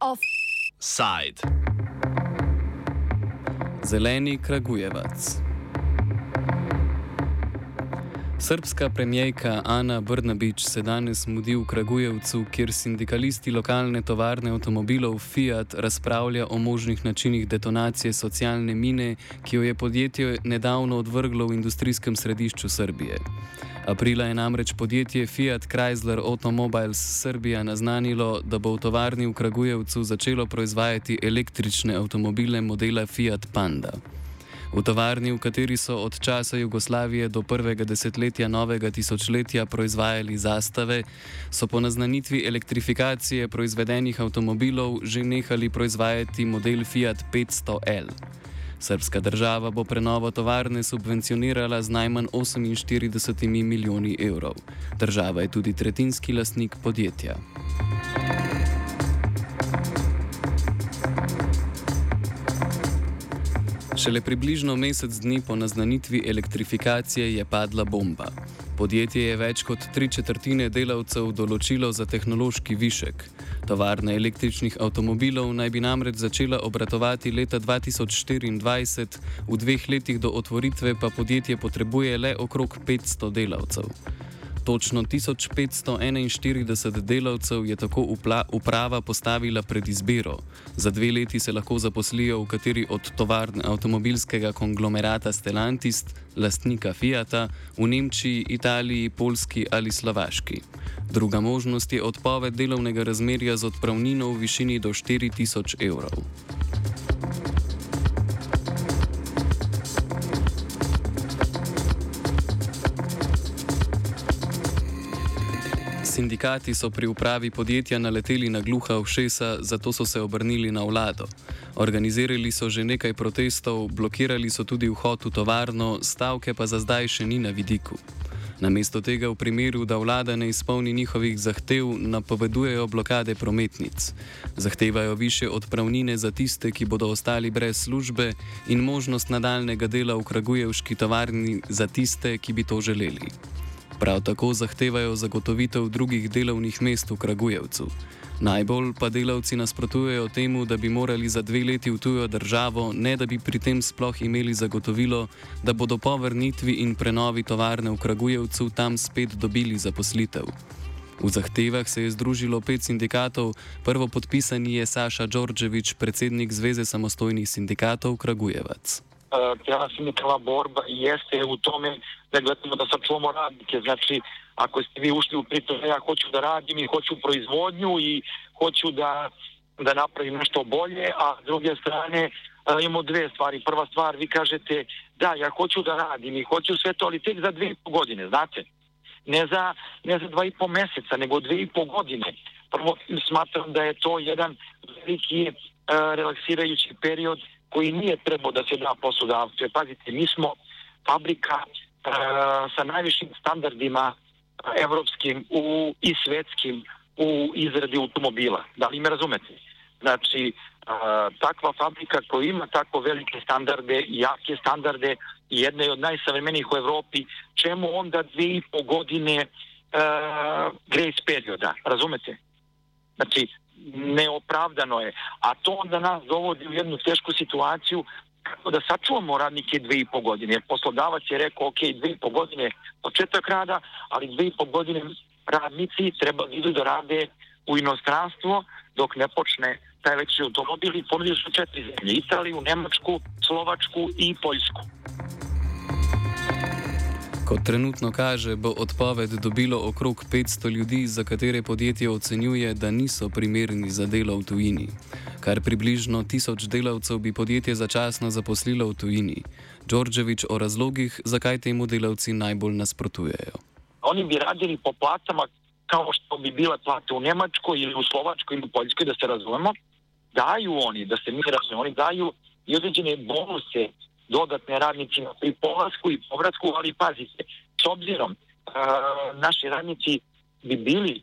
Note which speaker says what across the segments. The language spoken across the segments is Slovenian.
Speaker 1: Offside. Zeleni Kragujevac. Srpska premijejka Ana Brnabič se danes mudi v Kragujevcu, kjer sindikalisti lokalne tovarne avtomobilov Fiat razpravlja o možnih načinih detonacije socialne mine, ki jo je podjetje nedavno odvrglo v industrijskem središču Srbije. Aprila je namreč podjetje Fiat Chrysler Automobiles Srbija naznanilo, da bo v tovarni v Kragujevcu začelo proizvajati električne avtomobile modela Fiat Panda. V tovarni, v kateri so od časa Jugoslavije do prvega desetletja novega tisočletja proizvajali zastave, so po naznanitvi elektrifikacije proizvedenih avtomobilov že nehali proizvajati model Fiat 500L. Srpska država bo prenovo tovarne subvencionirala z najmanj 48 milijoni evrov. Država je tudi tretjinski lastnik podjetja. Šele približno mesec dni po naznanitvi elektrifikacije je padla bomba. Podjetje je več kot tri četrtine delavcev določilo za tehnološki višek. Tovarna električnih avtomobilov naj bi namreč začela obratovati leta 2024, v dveh letih do otvoritve pa podjetje potrebuje le okrog 500 delavcev. Točno 1541 delavcev je tako uprava postavila pred izbiro. Za dve leti se lahko zaposlijo v kateri od tovarn avtomobilskega konglomerata Stellantis, lastnika Fiata, v Nemčiji, Italiji, Polski ali Slovaški. Druga možnost je odpoved delovnega razmerja z odpravnino v višini do 4000 evrov. Sindikati so pri upravi podjetja naleteli na gluha všesa, zato so se obrnili na vlado. Organizirali so že nekaj protestov, blokirali so tudi vhod v tovarno, stavke pa za zdaj še ni na vidiku. Namesto tega v primeru, da vlada ne izpolni njihovih zahtev, napovedujejo blokade prometnic. Zahtevajo više odpravnine za tiste, ki bodo ostali brez službe in možnost nadaljnega dela v Kragujevški tovarni za tiste, ki bi to želeli. Prav tako zahtevajo zagotovitev drugih delovnih mest v Kragujevcu. Najbolj pa delavci nasprotujejo temu, da bi morali za dve leti v tujo državo, ne da bi pri tem sploh imeli zagotovilo, da bodo po vrnitvi in prenovi tovarne v Kragujevcu tam spet dobili zaposlitev. V zahtevah se je združilo pet sindikatov, prvo podpisani je Saša Đorđević, predsednik Zveze samostojnih sindikatov Kragujevac.
Speaker 2: Ta sindikalna borba jeste u tome da gledamo da sačuvamo radnike. Znači, ako ste vi ušli u pritom ja hoću da radim i hoću proizvodnju i hoću da, da napravim nešto bolje, a s druge strane imamo dve stvari. Prva stvar, vi kažete da, ja hoću da radim i hoću sve to, ali tek za dve i po godine, znate? Ne za, ne za dva i po meseca, nego dve i po godine. Prvo smatram da je to jedan veliki uh, relaksirajući period koji nije trebao da se da poslodavcu. Pazite, mi smo fabrika uh, sa najvišim standardima evropskim u, i svetskim u izradi automobila. Da li me razumete? Znači, uh, takva fabrika koja ima tako velike standarde, jake standarde i jedna je od najsavremenijih u Evropi, čemu onda dve i po godine uh, grace perioda, razumete? Znači, neopravdano je. A to onda nas dovodi u jednu tešku situaciju kako da sačuvamo radnike dve i po godine. Jer poslodavac je rekao, ok, dve i po godine početak rada, ali dve i po godine radnici treba da idu da rade u inostranstvo dok ne počne taj električni automobil i ponudili su četiri zemlje, Italiju, Nemačku, Slovačku i Poljsku.
Speaker 1: Kot trenutno kaže, bo odpoved dobilo okrog 500 ljudi, za katere podjetje ocenjuje, da niso primerni za delo v tujini. Kar približno tisoč delavcev bi podjetje začasno zaposlilo v tujini. Đorđevič o razlogih, zakaj temu delavci najbolj nasprotujejo.
Speaker 2: Oni bi radili po platama, kao što bi bile plate u Njemačkoj ili u Slovačkoj ili u Poljskoj, da se razumemo. Daju oni, da se mi razumemo, oni daju i određene bonuse dodatne radnicima pri polasku i povratku, ali pazite, s obzirom naši radnici bi bili,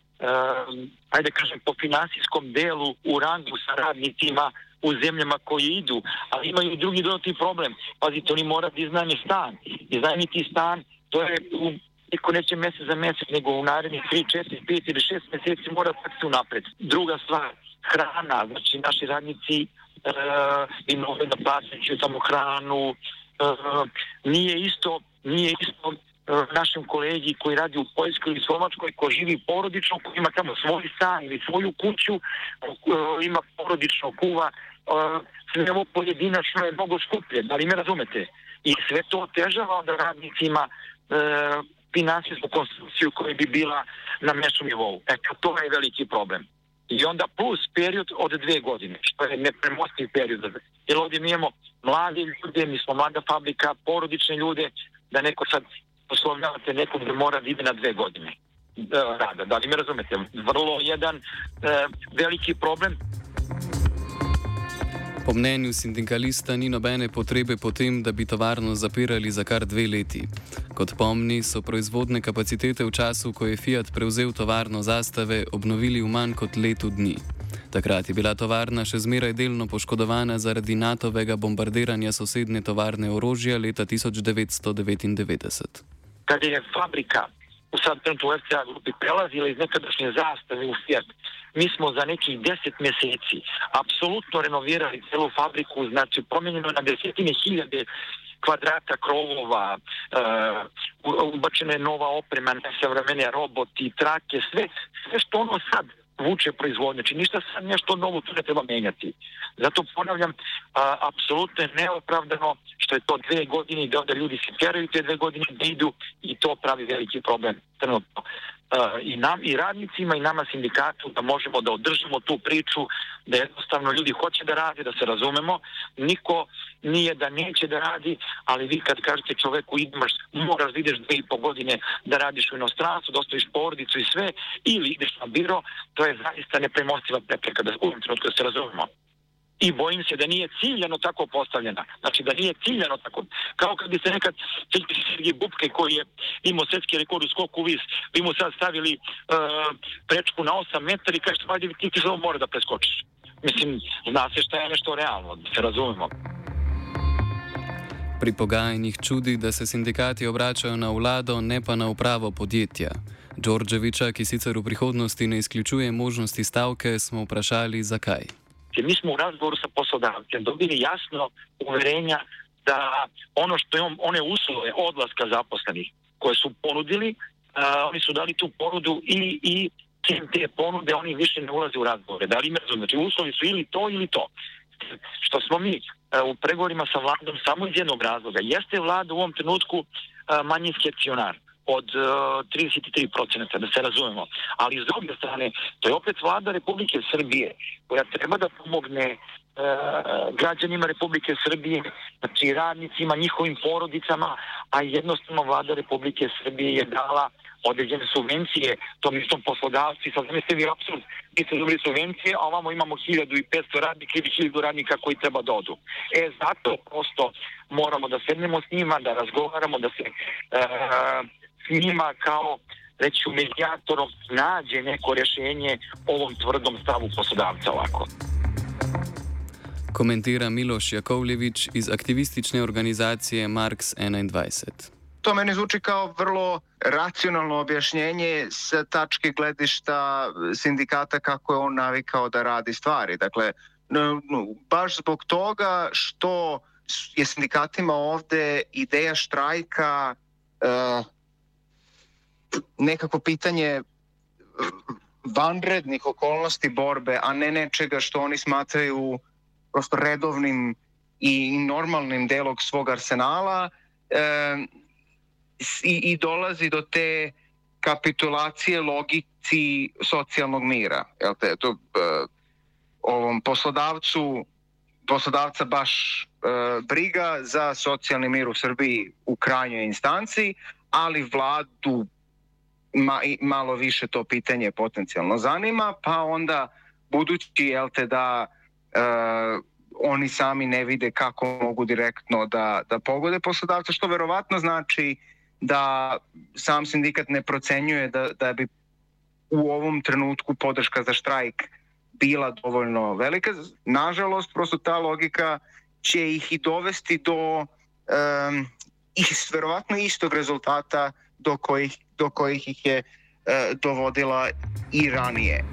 Speaker 2: ajde kažem, po finansijskom delu u rangu sa radnicima u zemljama koje idu, ali imaju drugi dodatni problem. Pazite, oni moraju da iznajme stan. Iznajmiti stan to je u niko neće mjesec za mjesec, nego u narednih 3, 4, 5 ili 6 mjeseci mora se unapred. Druga stvar, hrana, znači naši radnici uh, imaju da plaćaju samo hranu, uh, nije isto, nije isto uh, našem kolegi koji radi u Poljskoj ili Slovačkoj, ko živi porodično, ko ima tamo svoj stan ili svoju kuću, uh, ima porodično kuva, uh, sve ovo pojedinačno je mnogo skuplje, da li me razumete? I sve to otežava onda radnicima uh, finansijsku konstrukciju koja bi bila na mešom nivou. Eto, to je veliki problem. I onda plus period od dve godine, što je nepremostiv period. Jer ovdje mi imamo mlade ljude, mi smo mlada fabrika, porodične ljude, da neko sad poslovljavate nekog da mora da ide na dve godine rada. Da li me razumete? Vrlo jedan e, veliki problem.
Speaker 1: Po mnenju sindikalista ni nobene potrebe potem, da bi tovarno zapirali za kar dve leti. Kot pomni, so proizvodne kapacitete v času, ko je Fiat prevzel tovarno zastave, obnovili v manj kot letu dni. Takrat je bila tovarna še zmeraj delno poškodovana zaradi NATO-vega bombardiranja sosednje tovarne orožja leta 1999.
Speaker 2: Kad je fabrika u sad trenutku u FCA grupi prelazila iz nekadašnje zastave u Fiat, mi smo za nekih deset mjeseci apsolutno renovirali celu fabriku, znači promijenjeno na desetine hiljade kvadrata krovova, uh, ubačena je nova oprema, nesavremene roboti, trake, sve, sve što ono sad vuče proizvodnje. Znači ništa sad nešto novo tu ne treba menjati. Zato ponavljam, a, apsolutno je neopravdano što je to dve godine da onda ljudi se teraju te dve godine da idu i to pravi veliki problem trenutno. Uh, i, nam, i radnicima i nama sindikatu da možemo da održimo tu priču da jednostavno ljudi hoće da rade, da se razumemo. Niko nije da neće da radi, ali vi kad kažete čoveku ideš, moraš da ideš dve i po godine da radiš u inostranstvu, da ostaviš porodicu i sve, ili ideš na biro, to je zaista nepremostiva prepreka da u ovom trenutku da se razumemo i bojim se da nije ciljano tako postavljena. Znači da nije ciljano tako. Kao kad bi se nekad Sergij Bubke koji je imao svetski rekord u skoku vis, bi mu sad stavili uh, prečku na 8 metara i kažete, vajde ti ti samo mora da preskočiš. Mislim, zna se šta je nešto realno, da se razumemo.
Speaker 1: Pri pogajanjih čudi, da se sindikati obračajo na vlado, ne pa na upravo podjetja. Đorđeviča, ki sicer v prihodnosti ne izključuje možnosti stavke, smo vprašali, zakaj.
Speaker 2: Jer mi smo u razgovoru sa poslodavcem dobili jasno uverenja da ono što je on, one uslove odlaska zaposlenih koje su ponudili, a, oni su dali tu ponudu i, i te ponude oni više ne ulaze u razgovore. Da li razumiju? Znači uslovi su ili to ili to. Što smo mi u pregovorima sa vladom samo iz jednog razloga. Jeste vlada u ovom trenutku manjinski akcionar od uh, 33%, da se razumemo. Ali s druge strane, to je opet vlada Republike Srbije koja treba da pomogne uh, građanima Republike Srbije, znači radnicima, njihovim porodicama, a jednostavno vlada Republike Srbije je dala određene subvencije tom istom poslodavci, sad zamislite vi apsurd, mi ste dobili subvencije, a ovamo imamo 1500 radnika ili 1000 radnika koji treba da odu. E, zato prosto moramo da sednemo s njima, da razgovaramo, da se uh, njima kao reći medijatorom nađe neko rješenje ovom tvrdom stavu poslodavca ovako.
Speaker 1: Komentira Miloš Jakovljević iz aktivistične organizacije Marks 21.
Speaker 3: To meni zvuči kao vrlo racionalno objašnjenje sa tačke gledišta sindikata kako je on navikao da radi stvari. Dakle, baš zbog toga što je sindikatima ovde ideja štrajka uh, nekako pitanje vanrednih okolnosti borbe, a ne nečega što oni smatraju prosto redovnim i normalnim delog svog arsenala e, i, i dolazi do te kapitulacije logici socijalnog mira. Jel te, to, e, ovom poslodavcu poslodavca baš e, briga za socijalni mir u Srbiji u krajnjoj instanci, ali vladu ma, malo više to pitanje potencijalno zanima, pa onda budući jel te da e, oni sami ne vide kako mogu direktno da, da pogode poslodavca, što verovatno znači da sam sindikat ne procenjuje da, da bi u ovom trenutku podrška za štrajk bila dovoljno velika. Nažalost, prosto ta logika će ih i dovesti do um, i verovatno istog rezultata do kojih, do kojih ih je uh, dovodila i ranije.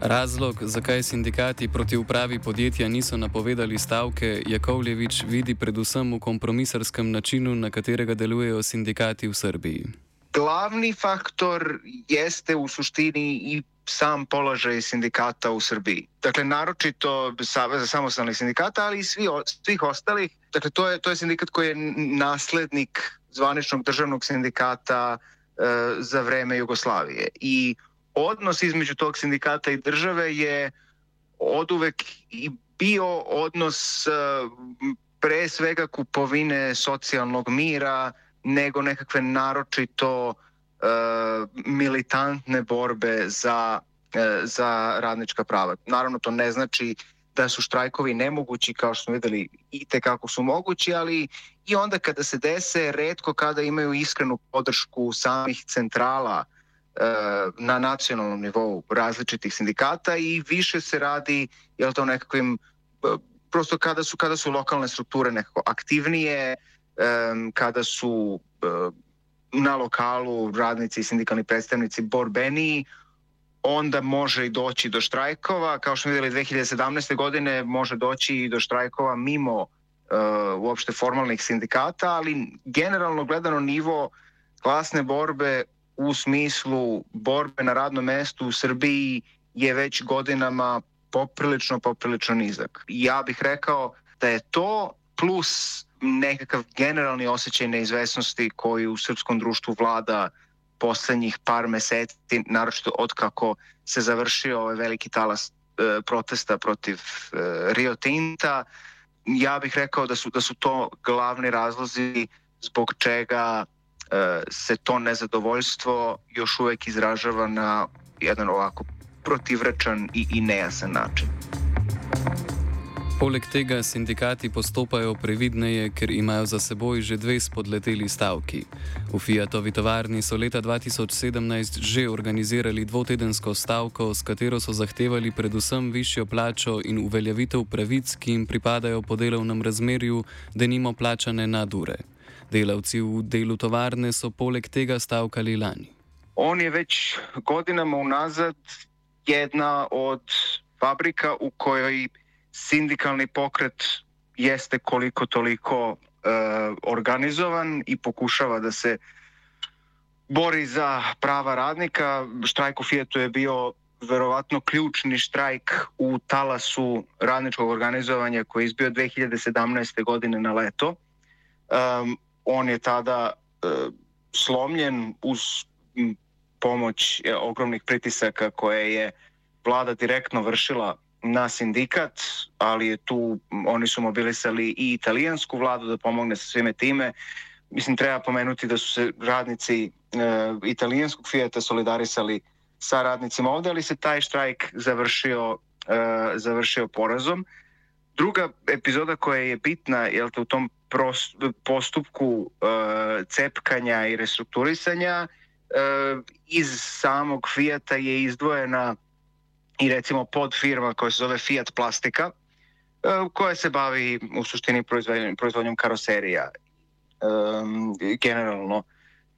Speaker 1: Razlog, zakaj sindikati proti upravi podjetja niso napovedali stavke, Jakovljevič vidi predvsem v kompromisarskem načinu, na katerega delujejo sindikati v Srbiji.
Speaker 3: Glavni faktor jeste u suštini i sam položaj sindikata u Srbiji. Dakle, naročito Saveza samostalnih sindikata, ali i svi, svih ostalih. Dakle, to je, to je sindikat koji je naslednik zvaničnog državnog sindikata e, za vreme Jugoslavije. I odnos između tog sindikata i države je oduvek i bio odnos e, pre svega kupovine socijalnog mira nego nekakve naročito e, militantne borbe za, e, za radnička prava. Naravno to ne znači da su štrajkovi nemogući kao što smo videli i te kako su mogući, ali i onda kada se dese, redko kada imaju iskrenu podršku samih centrala Eh, na nacionalnom nivou različitih sindikata i više se radi jel to nekakvim eh, prosto kada su kada su lokalne strukture nekako aktivnije kada su eh, na lokalu radnici i sindikalni predstavnici borbeniji onda može i doći do štrajkova kao što smo videli 2017. godine može doći i do štrajkova mimo uh, uopšte formalnih sindikata ali generalno gledano nivo klasne borbe u smislu borbe na radnom mestu u Srbiji je već godinama poprilično, poprilično nizak. Ja bih rekao da je to plus nekakav generalni osjećaj neizvesnosti koji u srpskom društvu vlada poslednjih par meseci, naročito od kako se završio ovaj veliki talas e, protesta protiv e, Rio Tinta. Ja bih rekao da su, da su to glavni razlozi zbog čega E, se to nezadovoljstvo još uvek izražava na jedan ovako protivrečan i, i nejasan način.
Speaker 1: Poleg tega sindikati postopajo previdneje, ker imajo za seboj že dve spodleteli stavki. V Fiatovi tovarni so leta 2017 že organizirali dvotedensko stavko, s katero so zahtevali predvsem višjo plačo in uveljavitev pravic, ki jim pripadajo po delovnem razmerju, da nimo plačane nadure. Delavci v delu tovarne so poleg tega stavkali lani.
Speaker 3: On je već godinama unazad jedna od fabrika u kojoj sindikalni pokret jeste koliko toliko uh, organizovan i pokušava da se bori za prava radnika. Štrajk u Fijetu je bio verovatno ključni štrajk u talasu radničkog organizovanja koji je izbio 2017. godine na leto. Um, on je tada e, slomljen uz pomoć e, ogromnih pritisaka koje je vlada direktno vršila na sindikat, ali tu, oni su mobilisali i italijansku vladu da pomogne sa svime time. Mislim, treba pomenuti da su se radnici e, italijanskog Fijata solidarisali sa radnicima ovde, ali se taj štrajk završio, e, završio porazom. Druga epizoda koja je bitna je u tom postupku uh, cepkanja i restrukturisanja uh, iz samog Fijata je izdvojena i recimo pod firma koja se zove Fiat Plastika uh, koja se bavi u suštini proizvodnjom, proizvodnjom karoserija um, generalno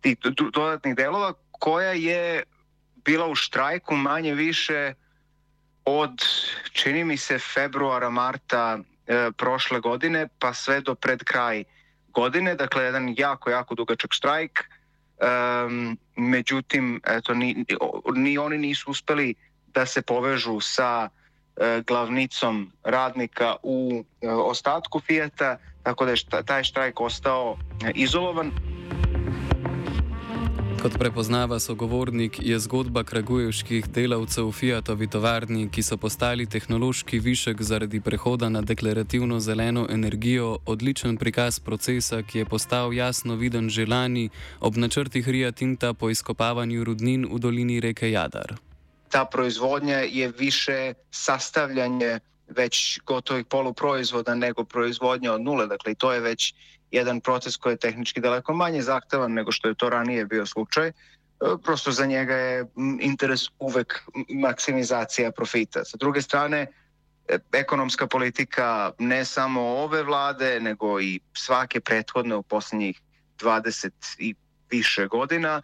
Speaker 3: tih dodatnih delova koja je bila u štrajku manje više od čini mi se februara, marta e, prošle godine pa sve do pred kraj godine, dakle jedan jako, jako dugačak štrajk. Um, međutim, eto, ni, ni oni nisu uspeli da se povežu sa e, glavnicom radnika u e, ostatku Fijata, tako da je taj štrajk ostao e, izolovan.
Speaker 1: Kot prepoznava sogovornik, je zgodba kragujevskih delavcev v Fiatovi tovarni, ki so postali tehnološki višek zaradi prehoda na deklarativno zeleno energijo, odličen prikaz procesa, ki je postal jasno viden že lani ob načrtih Ria Tinta po izkopavanju rudnin v dolini reke Jadar.
Speaker 3: Ta proizvodnja je više sastavljanje već gotovih poluproizvoda nego proizvodnja od nule. Dakle, to je već jedan proces koji je tehnički daleko manje zahtevan nego što je to ranije bio slučaj. E, prosto za njega je interes uvek maksimizacija profita. Sa druge strane, ekonomska politika ne samo ove vlade, nego i svake prethodne u posljednjih 20 i više godina,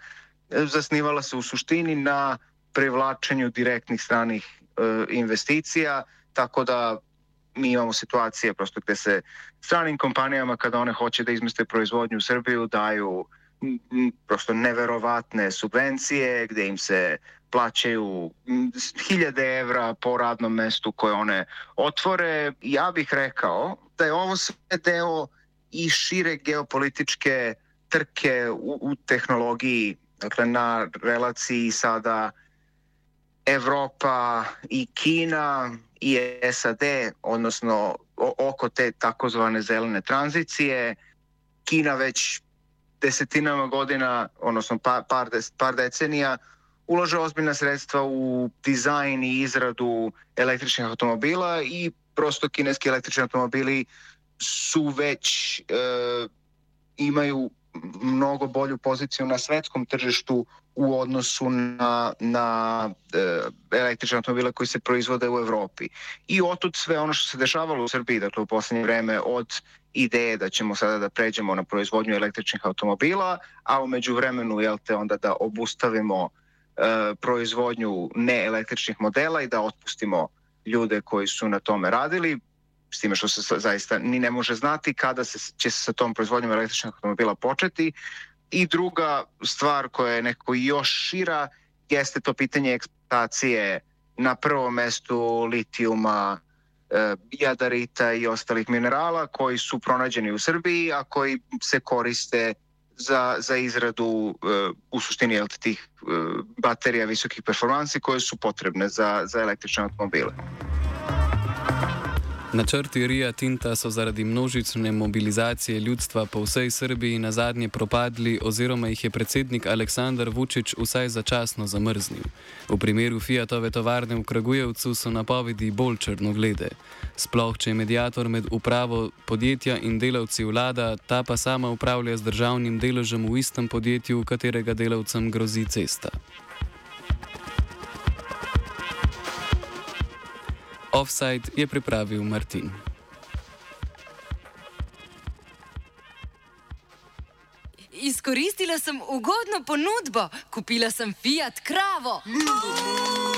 Speaker 3: zasnivala se u suštini na privlačenju direktnih stranih e, investicija, tako da mi imamo situacije prosto gde se stranim kompanijama kada one hoće da izmeste proizvodnju u Srbiju daju prosto neverovatne subvencije gde im se plaćaju hiljade evra po radnom mestu koje one otvore. Ja bih rekao da je ovo sve deo i šire geopolitičke trke u, u tehnologiji, dakle na relaciji sada Evropa i Kina i SAD, odnosno oko te takozvane zelene tranzicije. Kina već desetinama godina, odnosno par, par, par decenija, ulaže ozbiljna sredstva u dizajn i izradu električnih automobila i prosto kineski električni automobili su već e, imaju mnogo bolju poziciju na svetskom tržištu u odnosu na, na e, električne automobile koji se proizvode u Evropi. I otud sve ono što se dešavalo u Srbiji, dakle u poslednje vreme, od ideje da ćemo sada da pređemo na proizvodnju električnih automobila, a umeđu vremenu jel te, onda da obustavimo e, proizvodnju neelektričnih modela i da otpustimo ljude koji su na tome radili, s time što se zaista ni ne može znati kada se, će se sa tom proizvodnjom električnih automobila početi. I druga stvar koja je nekako još šira jeste to pitanje eksploatacije na prvom mestu litijuma, e, jadarita i ostalih minerala koji su pronađeni u Srbiji, a koji se koriste za, za izradu e, u suštini tih e, baterija visokih performansi koje su potrebne za, za električne automobile.
Speaker 1: Načrti Rija Tinta so zaradi množične mobilizacije ljudstva po vsej Srbiji na zadnje propadli, oziroma jih je predsednik Aleksandar Vučić vsaj začasno zamrznil. V primeru Fiatove tovarne v Kragujevcu so napovedi bolj črnoglede. Sploh, če je medijator med upravo podjetja in delavci vlada, ta pa sama upravlja z državnim deležem v istem podjetju, katerega delavcem grozi cesta. Offside je pripravil Martin.
Speaker 4: Izkoristila sem ugodno ponudbo, kupila sem Fiat Kravo. Mm.